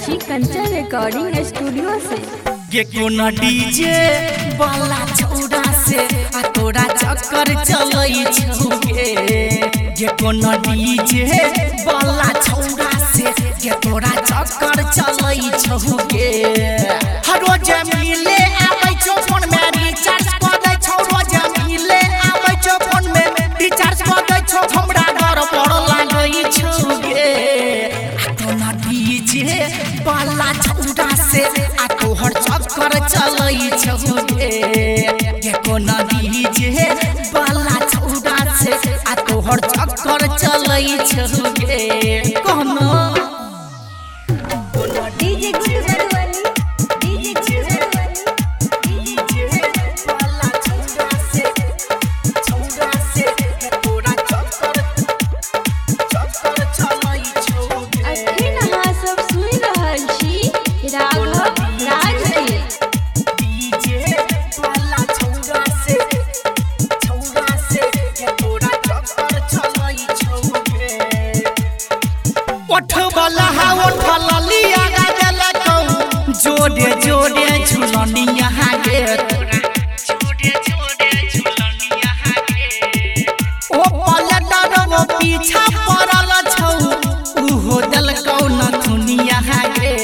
Recording studio से। के कोना डीजे वाला छौड़ा से, आ तोरा चक्कर चलई छौगे। के कोना डीजे चक्कर चलै छौगे जोड़े जोड़े झुलनिया गे ओ पलटर वो पीछा पड़ल छौ, उहो दलकौ न दुनिया गे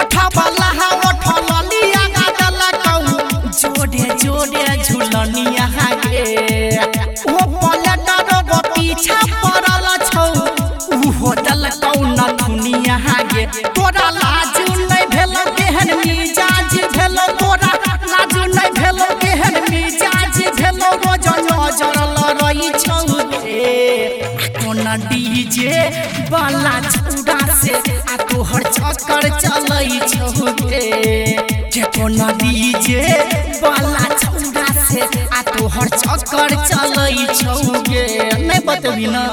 ओठा वाला हा ओठा ललिया गा दलकौ जोड़े जोड़े झुलनिया गे ओ पलटर डीजे वाला चूड़ा से आ तोहर चक्कर चलई छौ के कोन डीजे वाला चूड़ा से आ तोहर चक्कर चलई छौ गे नै बतबी ना।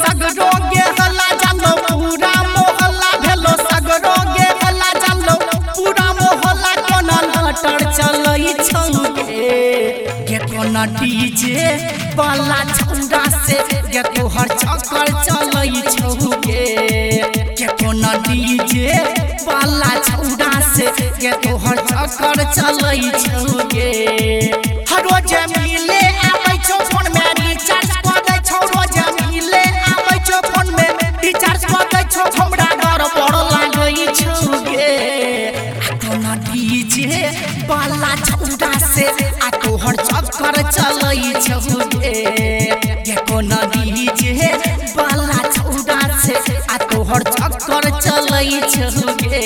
सगरो गे हल्ला जानो पूरा मोहल्ला भेलो सगरो गे हल्ला जानो पूरा मोहल्ला कोना नटर चलै छौ गे गे कोना डीजे वाला छौरा से गे तोहर चक्कर चलै छौ गे गे कोना डीजे वाला छौरा से गे तोहर चक्कर चलै छौ गे हर रोज डीजे वाला छौरा से आ तोहर चक्कर चलै छौ गे गे कोना डीजे वाला छौरा से आ तोहर चक्कर चलै छौ गे